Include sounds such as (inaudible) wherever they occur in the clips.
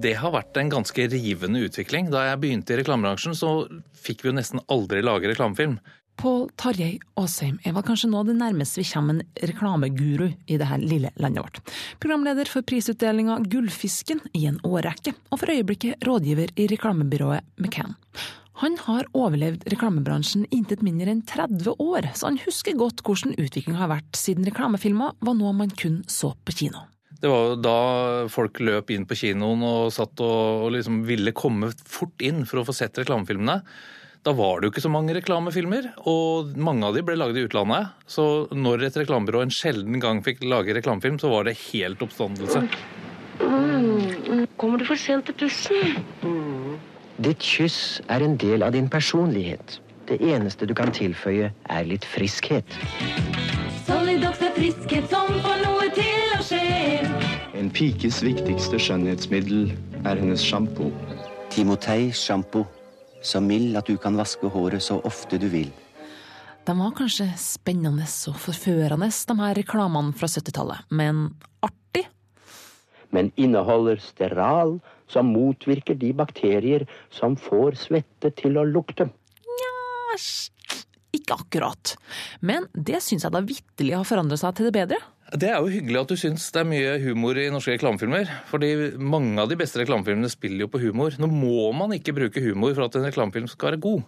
Det har vært en ganske rivende utvikling. Da jeg begynte i reklamebransjen, så fikk vi jo nesten aldri lage reklamefilm. Pål Tarjei Aasheim er vel kanskje nå det nærmeste vi kommer en reklameguru i dette lille landet vårt. Programleder for prisutdelinga Gullfisken i en årrekke, og for øyeblikket rådgiver i reklamebyrået McCann. Han har overlevd reklamebransjen intet mindre enn 30 år, så han husker godt hvordan utviklinga har vært siden reklamefilmer var noe man kun så på kino. Det var da folk løp inn på kinoen og satt og liksom ville komme fort inn for å få sett reklamefilmene. Da var det jo ikke så mange reklamefilmer, og mange av de ble laget i utlandet. Så når et reklamebyrå en sjelden gang fikk lage reklamefilm, så var det helt oppstandelse. Mm, kommer du for sent til bussen? Mm. Ditt kyss er en del av din personlighet. Det eneste du kan tilføye, er litt friskhet. Solidox er friskhet som får noe til å skje. En pikes viktigste skjønnhetsmiddel er hennes sjampo. Timotei sjampo. Så mild at du kan vaske håret så ofte du vil. De var kanskje spennende og forførende, de her reklamene fra 70-tallet, men artig? Men inneholder steral som motvirker de bakterier som får svette til å lukte. Nja, ikke akkurat. Men det syns jeg da vitterlig har forandret seg til det bedre. Det er jo hyggelig at du syns det er mye humor i norske reklamefilmer. fordi mange av de beste reklamefilmene spiller jo på humor. Nå må man ikke bruke humor for at en reklamefilm skal være god.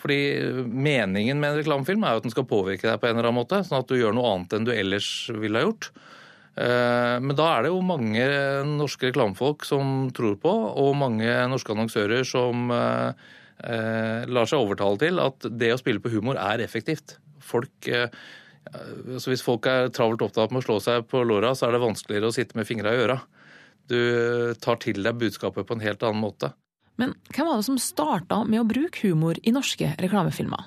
Fordi meningen med en reklamefilm er jo at den skal påvirke deg på en eller annen måte. Sånn at du gjør noe annet enn du ellers ville ha gjort. Eh, men da er det jo mange norske reklamefolk som tror på, og mange norske annonsører som eh, eh, lar seg overtale til at det å spille på humor er effektivt. Folk så hvis folk er travelt opptatt med å slå seg på låra, så er det vanskeligere å sitte med fingra i øra. Du tar til deg budskapet på en helt annen måte. Men hvem var det som starta med å bruke humor i norske reklamefilmer?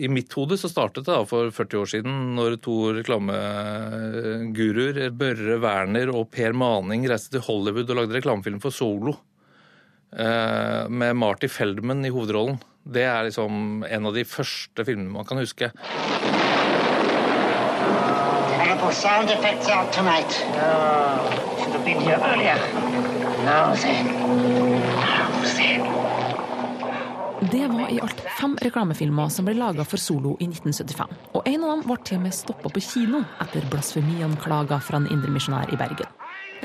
I mitt hode så startet det da for 40 år siden, når to reklameguruer, Børre Werner og Per Maning, reiste til Hollywood og lagde reklamefilm for Solo. Eh, med Marty Feldman i hovedrollen. Det er liksom en av de første filmene man kan huske sound effects out tonight. Oh, should have been here earlier. Now then. Now then. Det var i alt fem reklamefilmer som ble laga for Solo i 1975. Og en av dem ble til og med stoppa på kino etter blasfemianklager fra en indremisjonær i Bergen.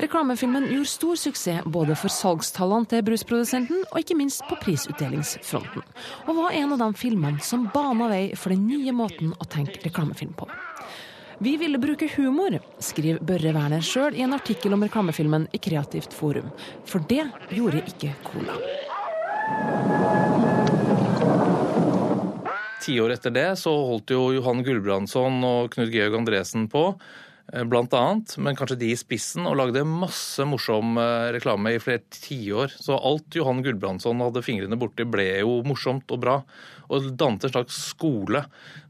Reklamefilmen gjorde stor suksess både for salgstallene til brusprodusenten og ikke minst på prisutdelingsfronten, og var en av de filmene som bana vei for den nye måten å tenke reklamefilm på. Vi ville bruke humor, skriver Børre Werner sjøl i en artikkel om reklamefilmen i Kreativt forum. For det gjorde ikke Cola. Ti år etter det så holdt jo Johan Gulbrandsson og Knut Georg Andresen på blant annet, men kanskje de i spissen, og lagde masse morsom eh, reklame i flere tiår. Så alt Johan Gulbrandsson hadde fingrene borti, ble jo morsomt og bra. Og dannet en slags skole.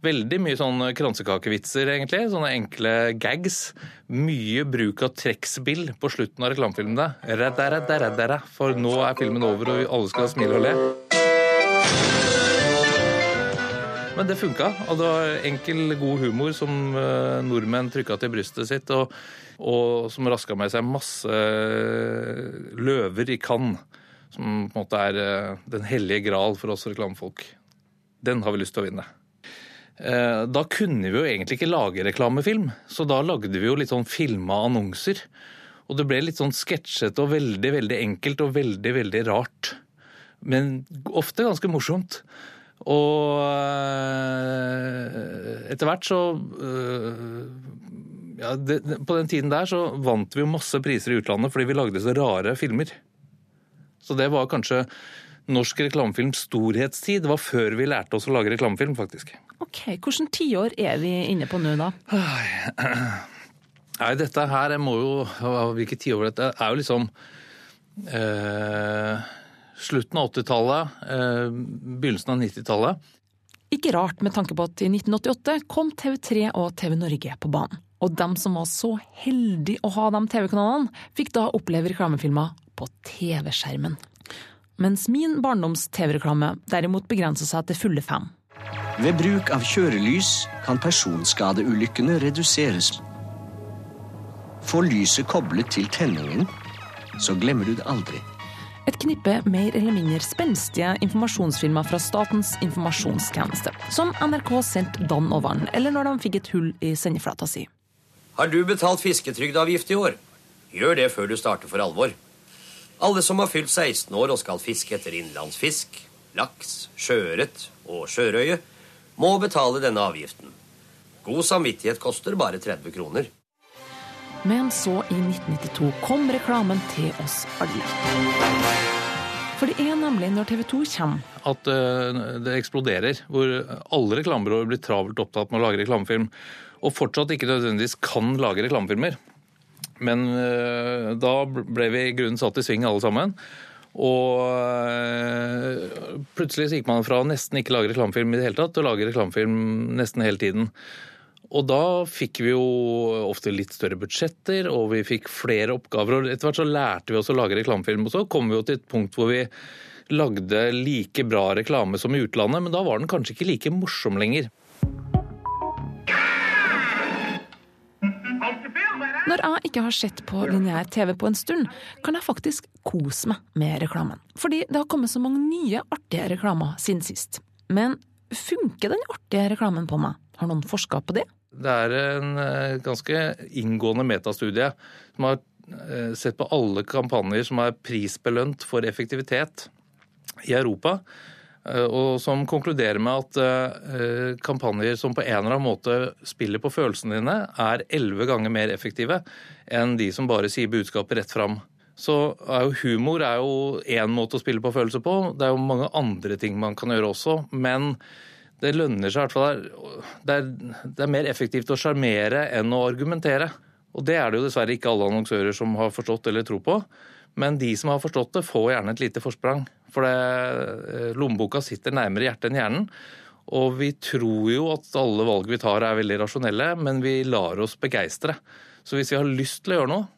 Veldig mye sånn kransekakevitser, egentlig. Sånne enkle gags. Mye bruk av trekkspill på slutten av reklamefilmene. For nå er filmen over, og alle skal smile og le. Men det funka. Og det var enkel, god humor som eh, nordmenn trykka til brystet sitt, og, og som raska med seg masse løver i Cannes. Som på en måte er eh, den hellige gral for oss reklamefolk. Den har vi lyst til å vinne. Eh, da kunne vi jo egentlig ikke lage reklamefilm, så da lagde vi jo litt sånn filma annonser. Og det ble litt sånn sketsjete og veldig, veldig enkelt og veldig, veldig rart. Men ofte ganske morsomt. Og eh, etter hvert så eh, ja, det, På den tiden der så vant vi jo masse priser i utlandet fordi vi lagde så rare filmer. Så det var kanskje norsk reklamefilms storhetstid. Det var før vi lærte oss å lage reklamefilm, faktisk. Ok, Hvilket tiår er vi inne på nå, da? Nei, dette her må jo Hvilket tiår dette er jo liksom eh, slutten av 80-tallet, eh, begynnelsen av 90-tallet. Ikke rart med tanke på at i 1988 kom TV3 og TV Norge på banen. Og dem som var så heldige å ha de TV-kanalene, fikk da oppleve reklamefilmer på TV-skjermen. mens min barndoms TV-reklame derimot begrenser seg til fulle fem. Ved bruk av kjørelys kan personskadeulykkene reduseres. Få lyset koblet til tenningen, så glemmer du det aldri. Et knippe mer eller mindre spenstige informasjonsfilmer fra Statens informasjonstjeneste, som NRK sendte dann og vann, eller når de fikk et hull i sendeflata si. Har du betalt fisketrygdavgift i år? Gjør det før du starter for alvor. Alle som har fylt 16 år og skal fiske etter innlandsfisk, laks, sjøørret og sjørøye, må betale denne avgiften. God samvittighet koster bare 30 kroner. Men så, i 1992, kom reklamen til oss alle. For det er nemlig når TV 2 kommer At uh, det eksploderer. Hvor alle reklamebyråer blir travelt opptatt med å lage reklamefilm. Og fortsatt ikke nødvendigvis kan lage reklamefilmer. Men uh, da ble vi i grunnen satt i sving alle sammen. Og eh, plutselig gikk man fra nesten ikke lage reklamefilm i det hele tatt til å lage reklamefilm nesten hele tiden. Og da fikk vi jo ofte litt større budsjetter, og vi fikk flere oppgaver. Og etter hvert så lærte vi oss å lage reklamefilm. Og så kom vi jo til et punkt hvor vi lagde like bra reklame som i utlandet, men da var den kanskje ikke like morsom lenger. Når jeg ikke har sett på lineær TV på en stund, kan jeg faktisk kose meg med reklamen. Fordi det har kommet så mange nye artige reklamer siden sist. Men funker den artige reklamen på meg? Har noen forska på det? Det er en eh, ganske inngående metastudie som har eh, sett på alle kampanjer som er prisbelønt for effektivitet i Europa. eh, Og som konkluderer med at kampanjer som på en eller annen måte spiller på følelsene dine, er elleve ganger mer effektive enn de som bare sier budskapet rett fram. Så er jo humor er jo én måte å spille på følelser på. Det er jo mange andre ting man kan gjøre også. Men det lønner seg i hvert fall. Det er, er mer effektivt å sjarmere enn å argumentere. Og det er det jo dessverre ikke alle annonsører som har forstått eller tror på. Men de som har forstått det, får gjerne et lite forsprang. For det, lommeboka sitter nærmere hjertet enn hjernen. Og vi tror jo at alle valg vi tar er veldig rasjonelle, men vi lar oss begeistre. Så hvis vi har lyst til å gjøre noe,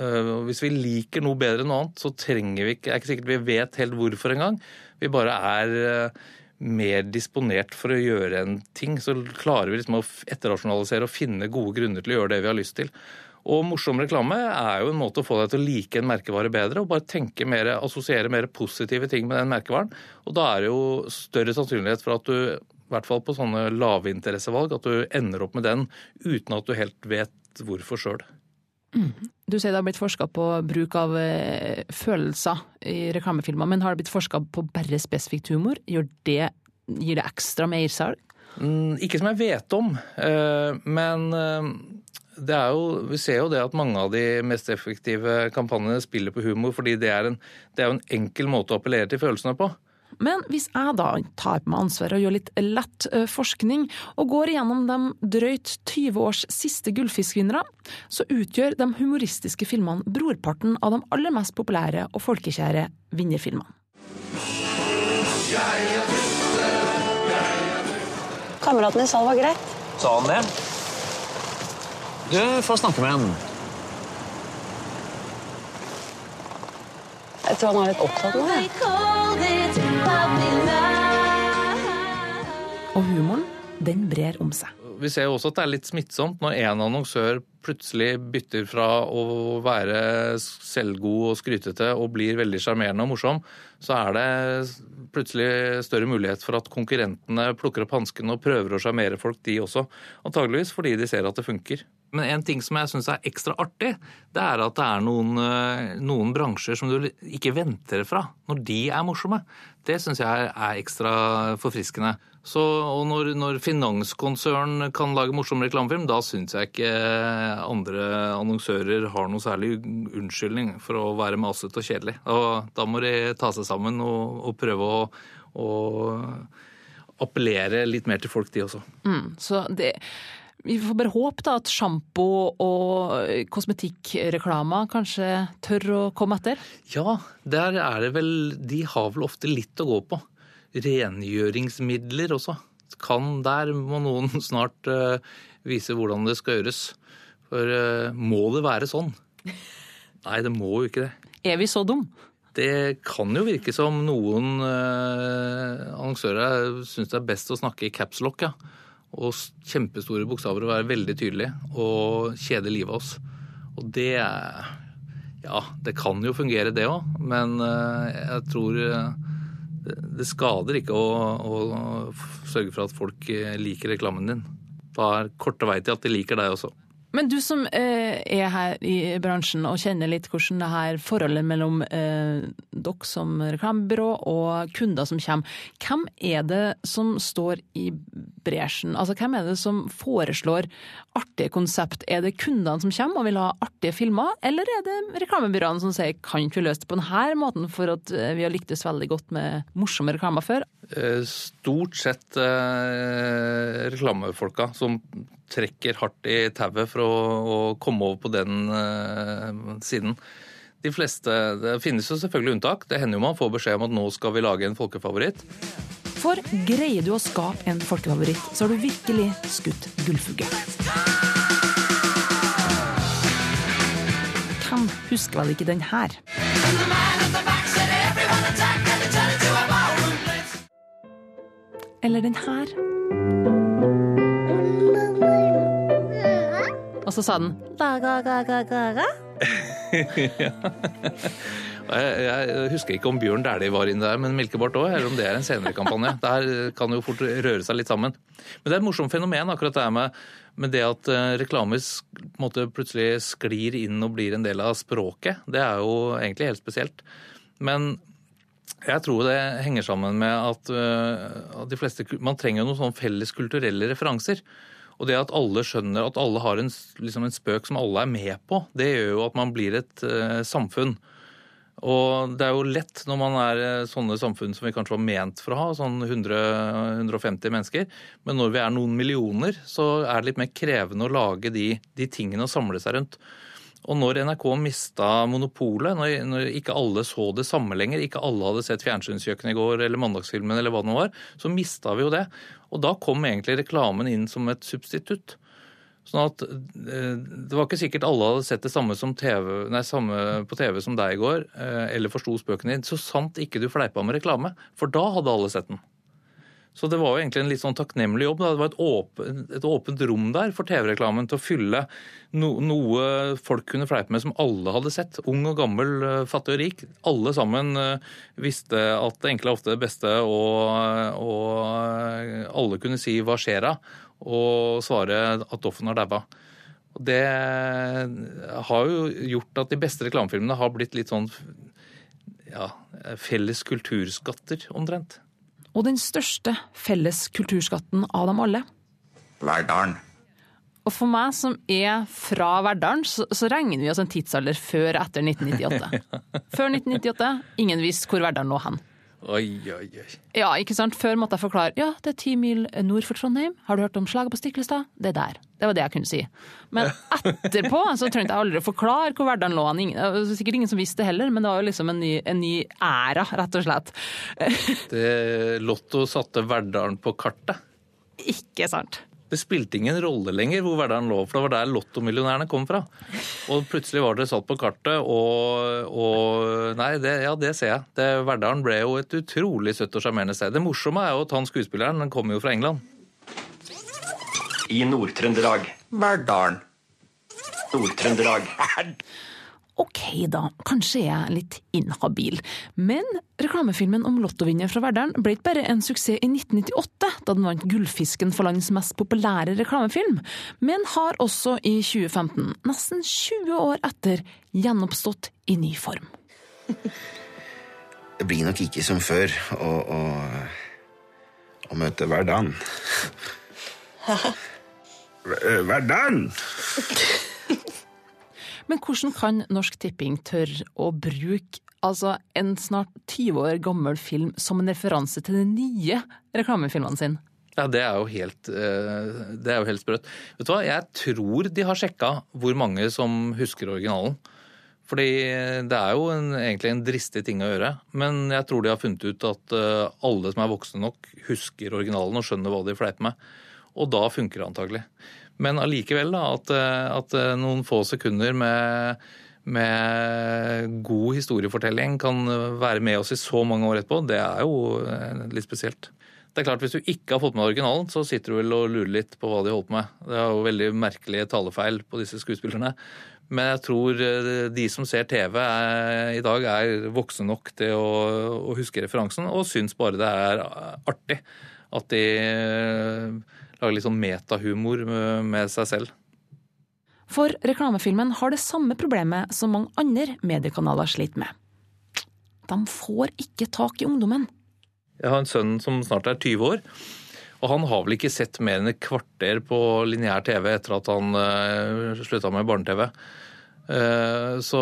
og hvis vi liker noe bedre enn noe annet, så trenger vi ikke Det er ikke sikkert vi vet helt hvorfor engang. Vi bare er øh, mer disponert for å gjøre en ting. Så klarer vi liksom å etterrasjonalisere og finne gode grunner til å gjøre det vi har lyst til. Og morsom reklame er jo en måte å få deg til å like en merkevare bedre, og bare tenke mer, assosiere mer positive ting med den merkevaren. Og da er det jo større sannsynlighet for at du, i hvert fall på sånne lavinteressevalg, at du ender opp med den uten at du helt vet hvorfor sjøl. Du sier det har blitt forska på bruk av eh, følelser i reklamefilmer, men har det blitt forska på bare spesifikt humor? Det, gir det ekstra mersalg? Mm, ikke som jeg vet om, eh, men eh, det er jo, vi ser jo det at mange av de mest effektive kampanjene spiller på humor, fordi det er, en, en enkel måte å appellere til følelsene på. Men hvis jeg da tar på meg ansvaret og gjør litt lett forskning, og går igjennom de drøyt 20 års siste gullfiskvinnere, så utgjør de humoristiske filmene brorparten av de aller mest populære og folkekjære vinnerfilmene. Kameraten din sa det var greit. Sa han det? Du får snakke med han. Jeg tror han er litt opptatt nå. Og humoren, den brer om seg. Vi ser jo også at det er litt smittsomt når en annonsør plutselig bytter fra å være selvgod og skrytete og blir veldig sjarmerende og morsom, så er det plutselig større mulighet for at konkurrentene plukker opp hanskene og prøver å sjarmere folk, de også. Antageligvis fordi de ser at det funker. Men en ting som jeg syns er ekstra artig, det er at det er noen, eh, noen bransjer som du ikke venter fra når de er morsomme. Det syns jeg er ekstra forfriskende. Så, og når, når finanskonsern kan lage morsom reklamefilm, da syns jeg ikke andre annonsører har noe særlig unnskyldning for å være masete og kjedelig. Og da må de ta seg sammen og, og prøve å, å appellere litt mer til folk, de også. Mm, så det, vi får bare håpe da at sjampo og kosmetikkreklama kanskje tør å komme etter. Ja, der er det vel De har vel ofte litt å gå på. Rengjøringsmidler også. Kan Der må noen (laughs) snart uh, vise hvordan det skal gjøres. For uh, må det være sånn? (laughs) Nei, det må jo ikke det. Er vi så dum? Det kan jo virke som noen uh, annonsører syns det er best å snakke i capslock, ja. Og kjempestore bokstaver og være veldig tydelig og kjede livet av oss. Og det Ja, det kan jo fungere, det òg, men eh, jeg tror eh, det, det skader ikke å, å sørge for at folk eh, liker reklamen din. Da er korte vei til at de liker deg også. Men du som eh, er her i bransjen og kjenner litt hvordan det her forholdet mellom eh, dere som reklamebyrå og kunder som kommer, hvem er det som står i bresjen? Altså hvem er det som foreslår artige konsept? Er det kundene som kommer og vil ha artige filmer, eller er det reklamebyråene som sier kan ikke vi løse det på denne måten for at eh, vi har lyktes veldig godt med morsomme reklamer før? Eh, Stort sett eh, reklamefolka som trekker hardt i tauet for å, å komme over på den uh, siden. De fleste, Det finnes jo selvfølgelig unntak. Det hender jo man får beskjed om at nå skal vi lage en folkefavoritt. For greier du å skape en folkefavoritt, så har du virkelig skutt gullfugl. Hvem husker vel ikke den her? Eller den her? Så sa den (laughs) ja. Og Jeg, jeg husker ikke om Bjørn Dæhlie var inne der, men Melkebart òg, eller om det er en senere kampanje. (laughs) Det her kan jo fort røre seg litt sammen. Men det er et morsomt fenomen, akkurat det her med, med det at reklamer reklame sk- på en måte plutselig sklir inn og blir en del av språket. Det er jo egentlig helt spesielt. Men jeg tror det henger sammen med at, eh, at de fleste Man trenger noen sånn felles kulturelle referanser. Og det at alle skjønner at alle har en, liksom en spøk som alle er med på, det gjør jo at man blir et eh, samfunn. Og det er jo lett når man er eh, sånne samfunn som vi kanskje var ment for å ha, sånn 100-150 mennesker. Men når vi er noen millioner, så er det litt mer krevende å lage de, de tingene og samle seg rundt. Og når NRK mista monopolet, når, når ikke alle så det samme lenger, ikke alle hadde sett Fjernsynskjøkkenet i går eller Mandagsfilmen eller hva det nå var, så mista vi jo det. Og da kom egentlig reklamen inn som et substitutt. Sånn at eh, Det var ikke sikkert alle hadde sett det samme, TV, nei, samme på TV som deg i går, eh, eller forsto spøken din, så sant ikke du fleipa med reklame. For da hadde alle sett den. Så det var jo egentlig en litt sånn takknemlig jobb. Da. Det var et, åpen, et åpent rom der for TV-reklamen til å fylle no, noe folk kunne fleipe med som alle hadde sett. Ung og gammel, eh, fattig og rik. Alle sammen eh, visste at det enkle er ofte det beste, og, og eh, alle kunne si 'hva skjer da?' og svare at Doffen har daua. Det har jo gjort at de beste reklamefilmene har blitt litt sånn ja, felles kulturskatter, omtrent. Og den største felles kulturskatten av dem alle. Verdalen. Og for meg som er fra Verdalen, så, så regner vi oss en tidsalder før etter 1998. (laughs) Før 1998, ingen visste hvor Verdalen lå hen. Oi, oi, oi. Ja, ikke sant? Før måtte jeg forklare. Ja, det er ti mil nord for Trondheim. Har du hørt om slaget på Stiklestad? Det er der. Det var det jeg kunne si. Men (laughs) etterpå så trengte jeg aldri å forklare hvor Verdalen lå. det var Sikkert ingen som visste det heller, men det var jo liksom en ny, en ny æra, rett og slett. Det Lotto satte Verdalen på kartet. (laughs) Ikke sant? Det spilte ingen rolle lenger hvor hverdagen lå, for det var der lottomillionærene kom fra. Og plutselig var dere satt på kartet, og, og Nei, det, ja, det ser jeg. Det, Verdalen ble jo et utrolig søtt og sjarmerende sted. Det morsomme er jo at han skuespilleren den kommer jo fra England. I Nord-Trøndelag. Verdalen. Nord-Trøndelag. Ok da, kanskje jeg er litt inhabil. Men reklamefilmen om lottovinner fra Verdalen ble ikke bare en suksess i 1998, da den vant Gullfisken for landets mest populære reklamefilm, men har også i 2015, nesten 20 år etter, gjenoppstått i ny form. Det blir nok ikke som før å, å, å møte hverdagen. Hver- Hverdagen! Men hvordan kan Norsk Tipping tørre å bruke altså, en snart 20 år gammel film som en referanse til de nye reklamefilmene sine? Ja, det er jo helt, eh, det er jo helt sprøtt. Vet du hva, jeg tror de har sjekka hvor mange som husker originalen. Fordi det er jo en, egentlig en dristig ting å gjøre. Men jeg tror de har funnet ut at eh, alle som er voksne nok, husker originalen og skjønner hva de fleiper med. Og da funker det antagelig. Men allikevel, at, eh, at eh, noen få sekunder med, med god historiefortelling kan være med oss i så mange år etterpå, det er jo eh, litt spesielt. Det er klart, Hvis du ikke har fått med originalen, så sitter du vel og lurer litt på hva de holdt på med. Det er jo veldig merkelige talefeil på disse skuespillerne. Men jeg tror de som ser TV er, i dag, er voksne nok til å, å huske referansen, og syns bare det er artig at de eh, lager litt sånn metahumor med, med seg selv. For reklamefilmen har det samme problemet som mange andre mediekanaler sliter med. De får ikke tak i ungdommen. Jeg har en sønn som snart er 20 år. Og han har vel ikke sett mer enn et kvarter på lineær TV etter at han uh, slutta med barne-TV. Uh, så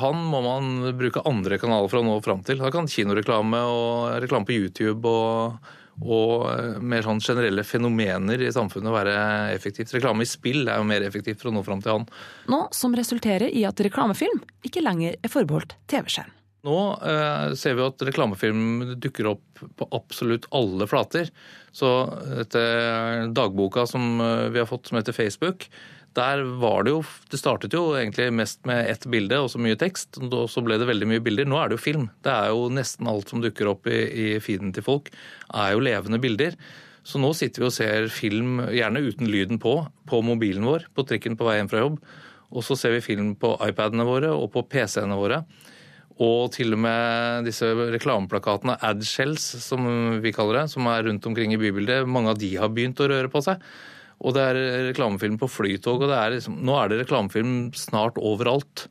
han må man bruke andre kanaler for å nå fram til. Da kan kinoreklame og reklame på YouTube og, og mer sånn generelle fenomener i samfunnet være effektivt. Reklame i spill er jo mer effektivt for å nå fram til han. Nå som resulterer i at reklamefilm ikke lenger er forbeholdt TV-skjerm. Nå eh, ser vi at reklamefilm dukker opp på absolutt alle flater. Så dette dagboka som eh, vi har fått som heter Facebook, der var det jo Det startet jo egentlig mest med ett bilde og så mye tekst. Og så ble det veldig mye bilder. Nå er det jo film. Det er jo nesten alt som dukker opp i, i feeden til folk, er jo levende bilder. Så nå sitter vi og ser film, gjerne uten lyden på, på mobilen vår på trikken på vei hjem fra jobb. Og så ser vi film på iPadene våre og på PC-ene våre. Og til og med disse reklameplakatene, adshells som vi kaller det, som er rundt omkring i bybildet, mange av de har begynt å røre på seg. Og det er reklamefilm på flytog, og er liksom, nå er det reklamefilm snart overalt.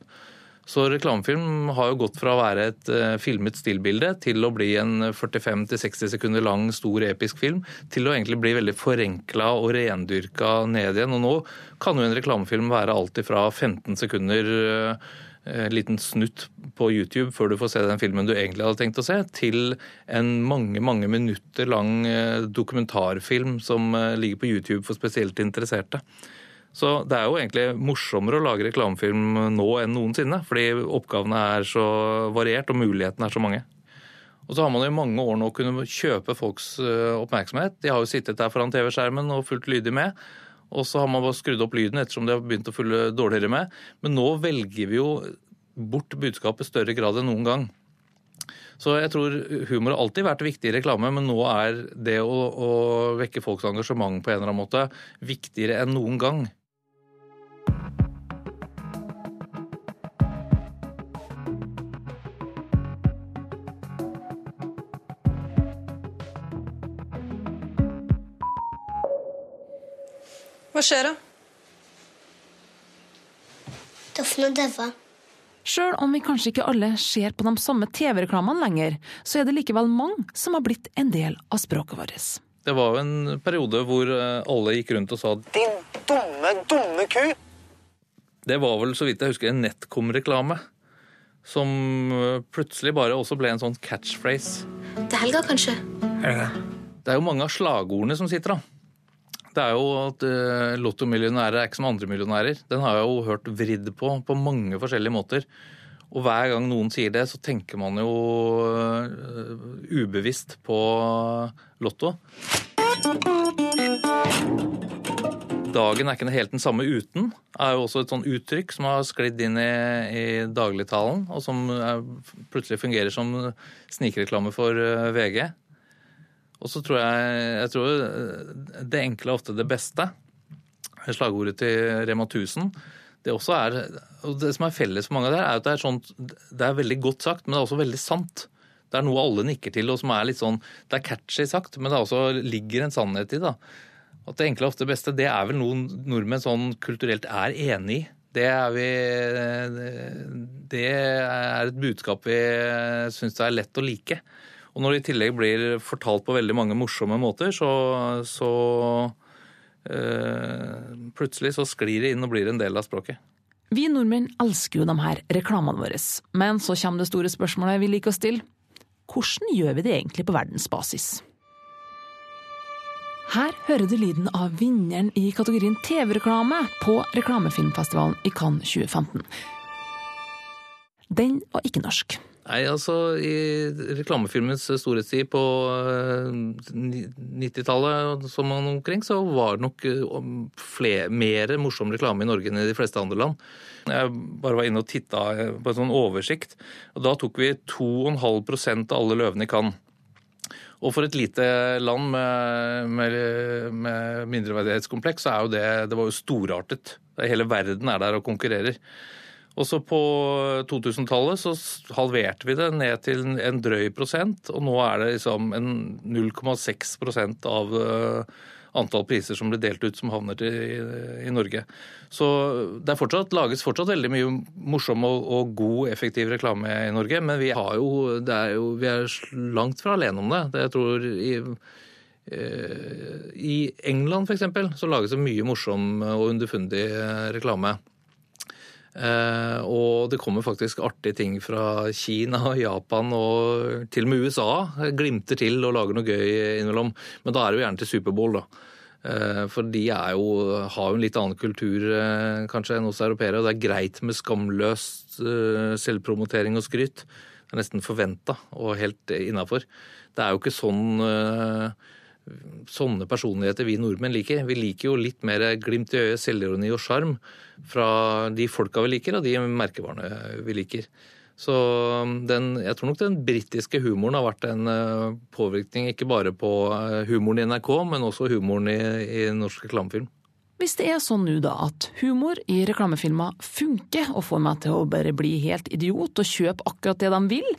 Så reklamefilm har jo gått fra å være et uh, filmet stillbilde til å bli en 45-60 sekunder lang, stor, episk film, til å egentlig bli veldig forenkla og rendyrka ned igjen. Og nå kan jo en reklamefilm være alt fra 15 sekunder uh, en liten snutt på YouTube før du får se den filmen du egentlig hadde tenkt å se, til en mange mange minutter lang eh, dokumentarfilm som eh, ligger på YouTube for spesielt interesserte. Så det er jo egentlig morsommere å lage reklamefilm nå enn noensinne, fordi oppgavene er så variert og mulighetene er så mange. Og så har man i mange år nå kunnet kjøpe folks eh, oppmerksomhet. De har jo sittet der foran TV-skjermen og fulgt lydig med. Og så har man bare skrudd opp lyden ettersom de har begynt å følge dårligere med. Men nå velger vi jo bort budskapet i større grad enn noen gang. Så jeg tror humor har alltid vært viktig i reklame, men nå er det å, å vekke folks engasjement på en eller annen måte viktigere enn noen gang. Hva skjer da? Doffen og daua. Sjøl om vi kanskje ikke alle ser på de samme TV-reklamene lenger, så er det likevel mange som har blitt en del av språket vårt. Det var jo en periode hvor eh, alle gikk rundt og sa Din dumme, dumme ku! Det var vel, så vidt jeg husker, en Netcom-reklame. Som eh, plutselig bare også ble en sånn catchphrase. Til helga, kanskje? Det er jo mange av slagordene som sitter, da. Det er jo at uh, lottomillionærer er ikke som andre millionærer. Den har jeg jo hørt vridd på på mange forskjellige måter. Og hver gang noen sier det, så tenker man jo uh, ubevisst på Lotto. Dagen er ikke helt den samme uten, er jo også et sånn uttrykk som har sklidd inn i, i dagligtalen, og som er, plutselig fungerer som snikreklame for uh, VG. Og så tror jeg, jeg tror det enkle er ofte det beste. Slagordet til Rema 1000. Det, er, det som er felles for mange det, er at det er, sånt, det er veldig godt sagt, men det er også veldig sant. Det er noe alle nikker til, og som er litt sånn Det er catchy sagt, men det også ligger en sannhet i. da. At det enkle er ofte det beste, det er vel noe nordmenn sånn kulturelt er enig i. Det er vi Det er et budskap vi syns det er lett å like. Og når det i tillegg blir fortalt på veldig mange morsomme måter, så, så øh, Plutselig så sklir det inn og blir en del av språket. Vi nordmenn elsker jo de her reklamene våre, men så kommer det store spørsmålet vi liker å stille. Hvordan gjør vi det egentlig på verdensbasis? Her hører du lyden av vinneren i kategorien TV-reklame på reklamefilmfestivalen i Cannes 2015. Den var ikke norsk. Nei, altså I reklamefilmens storhetstid på eh, 90-tallet som man omkring, så var det nok flere, mer morsom reklame i Norge enn i de fleste andre land. Jeg bare var inne og titta på en sånn oversikt, og da tok vi 2,5% av alle løvene i Cannes. Og for et lite land med, med, med mindreverdighetskompleks, så er jo det Det var jo storartet. Hele verden er der og konkurrerer. Og så på 2000-tallet så halverte vi det ned til en drøy prosent, og nå er det liksom en 0,6 prosent av eh, antall priser som blir delt ut som havner til, i Norge. Så det er fortsatt, lages fortsatt veldig mye morsom og, og god, effektiv reklame i Norge, men vi, jo, er jo, vi er langt fra alene om det. det jeg tror i, eh, I England eksempel, så lages det mye morsom og underfundig reklame. Eh, og det kommer faktisk artige ting fra Kina, Japan og til og med USA. Glimter til og lager noe gøy innimellom. Men da er det jo gjerne til Superbowl, da. Eh, for de jo, har jo en litt annen kultur eh, kanskje enn oss europeere. Og det er greit med skamløst eh, selvpromotering og skryt. Det er nesten forventa og helt innafor. Det er jo ikke sånn sånne personligheter vi nordmenn liker. Vi liker jo litt mer glimt i øyet, selvironi og sjarm fra de folka vi liker, og de merkevarene vi liker. Så den, jeg tror nok den britiske humoren har vært en eh, påvirkning ikke bare på eh, humoren i NRK, men også humoren i, i norsk reklamefilm. Hvis det er sånn nå da at humor i reklamefilmer funker og får meg til å bare bli helt idiot og kjøpe akkurat det de vil,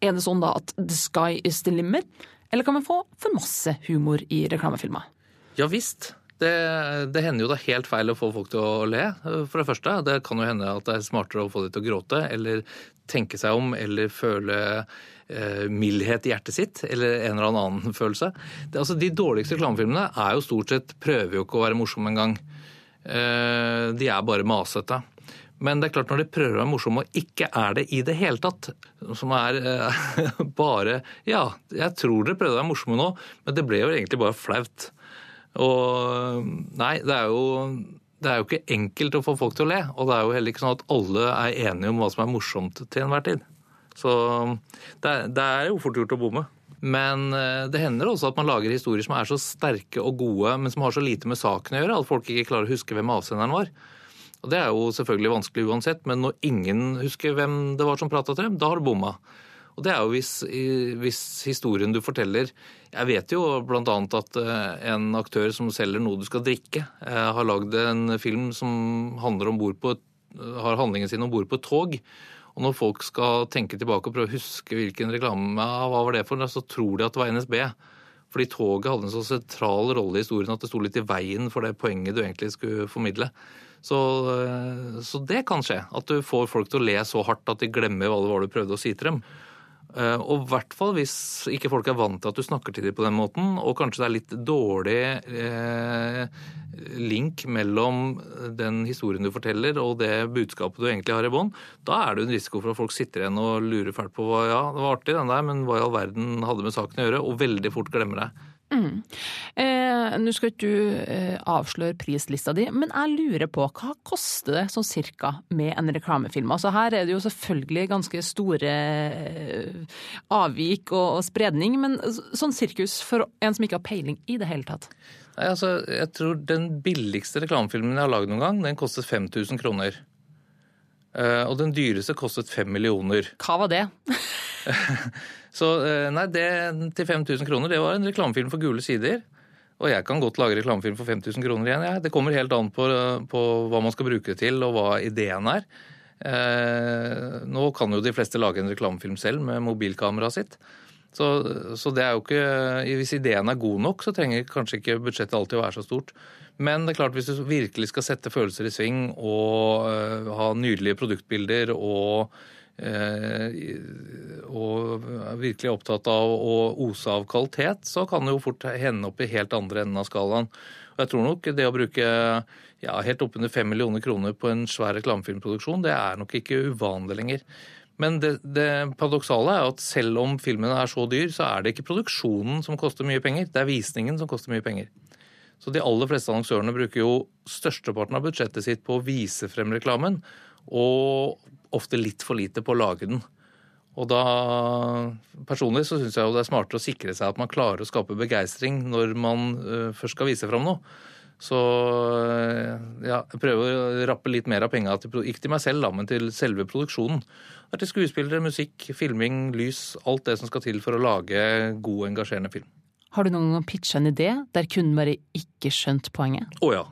er det sånn da at the sky is the limit? Eller kan man få for masse humor i reklamefilmer? Ja visst. Det, det hender jo er helt feil å få folk til å le, for det første. Det kan jo hende at det er smartere å få dem til å gråte, eller tenke seg om, eller føle eh, mildhet i hjertet sitt, eller en eller annen (laughs) følelse. Det, altså, de dårligste reklamefilmene er jo stort sett prøver jo ikke å være morsomme engang. Eh, de er bare masete. Men det er klart når de prøver å være morsomme og ikke er det i det hele tatt, som er eh, (laughs) bare Ja, jeg tror dere prøvde å være morsomme nå, men det ble jo egentlig bare flaut. Og nei, det er jo det er jo ikke enkelt å få folk til å le, og det er jo heller ikke sånn at alle er enige om hva som er morsomt til enhver tid. Så det er, det er jo fort gjort å bomme. Men eh, det hender også at man lager historier som er så sterke og gode, men som har så lite med saken å gjøre at folk ikke klarer å huske hvem avsenderen var. Og Det er jo selvfølgelig vanskelig uansett, men når ingen husker hvem det var som prata til dem, da har du bomma. Og det er jo hvis, hvis, historien du forteller Jeg vet jo bl.a. at eh, en aktør som selger noe du skal drikke, eh, har lagd en film som på har handlingen sin om bord på et tog. Og når folk skal tenke tilbake og prøve å huske hvilken reklame hva var det for, så tror de at det var NSB. Fordi toget hadde en så sentral rolle i historien at det sto litt i veien for det poenget du egentlig skulle formidle. Så, eh, så det kan skje. At du får folk til å le så hardt at de glemmer hva det var du prøvde å si til dem. Eh, og i hvert fall hvis ikke folk er vant til at du snakker til dem på den måten, og kanskje det er litt dårlig eh, link mellom den historien du forteller og det budskapet du egentlig har i bånd, da er det en risiko for at folk sitter igjen og lurer fælt på hva ja, det var artig den der, men hva i all verden hadde med saken å gjøre, og veldig fort glemmer det. Mm. Eh, Nå skal ikke du eh, avsløre prislista di, men jeg lurer på hva koster det sånn cirka med en reklamefilm? Altså Her er det jo selvfølgelig ganske store eh, avvik og, og spredning, men sånn sirkus for en som ikke har peiling i det hele tatt? Nei, altså, jeg tror Den billigste reklamefilmen jeg har lagd noen gang, den kostet 5000 kroner. Eh, og den dyreste kostet 5 millioner. Hva var det? (laughs) Så eh, nei, det til 5000 kroner, det var en reklamefilm for gule sider. Og jeg kan godt lage reklamefilm for 5000 kroner igjen. Ja. Det kommer helt an på, på, hva man skal bruke det til, og hva ideen er. Eh, nå kan jo de fleste lage en reklamefilm selv med mobilkameraet sitt. Så, så, det er jo ikke Hvis ideen er god nok, så trenger kanskje ikke budsjettet alltid å være så stort. Men det er klart hvis du virkelig skal sette følelser i sving og uh, ha nydelige produktbilder og uh, og virkelig er opptatt av å ose av kvalitet, så kan det jo fort hende opp i helt andre enden av skalaen. Og jeg tror nok det å bruke ja, helt oppunder fem millioner kroner på en svær reklamefilmproduksjon, det er nok ikke uvanlig lenger. Men det, det paradoksale er at selv om filmene er så dyr, så er det ikke produksjonen som koster mye penger, det er visningen som koster mye penger. Så de aller fleste annonsørene bruker jo størsteparten av budsjettet sitt på å vise frem reklamen, og ofte litt for lite på å lage den. Og da Personlig så syns jeg jo det er smartere å sikre seg at man klarer å skape begeistring når man uh, først skal vise fram noe. Så øh, ja, jeg prøver å rappe litt mer av penga til ikke til meg selv, da, men til selve produksjonen. Det er til skuespillere, musikk, filming, lys. Alt det som skal til for å lage god, engasjerende film. Har du noen gang pitcha en idé der kunden bare ikke skjønt poenget? Å ja.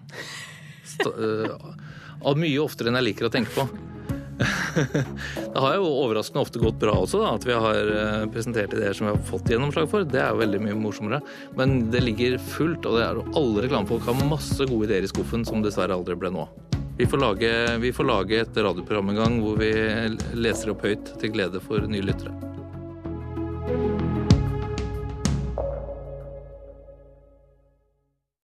St uh, mye oftere enn jeg liker å tenke på. (laughs) det har jo overraskende ofte gått bra også, da, at vi har eh, presentert ideer som vi har fått gjennomslag for. Det er jo veldig mye morsommere. Men det ligger fullt, og det er, jo alle reklamefolk har masse gode ideer i skuffen som dessverre aldri ble nå. Vi får, lage, vi får lage et radioprogram en gang hvor vi leser opp høyt til glede for nye lyttere.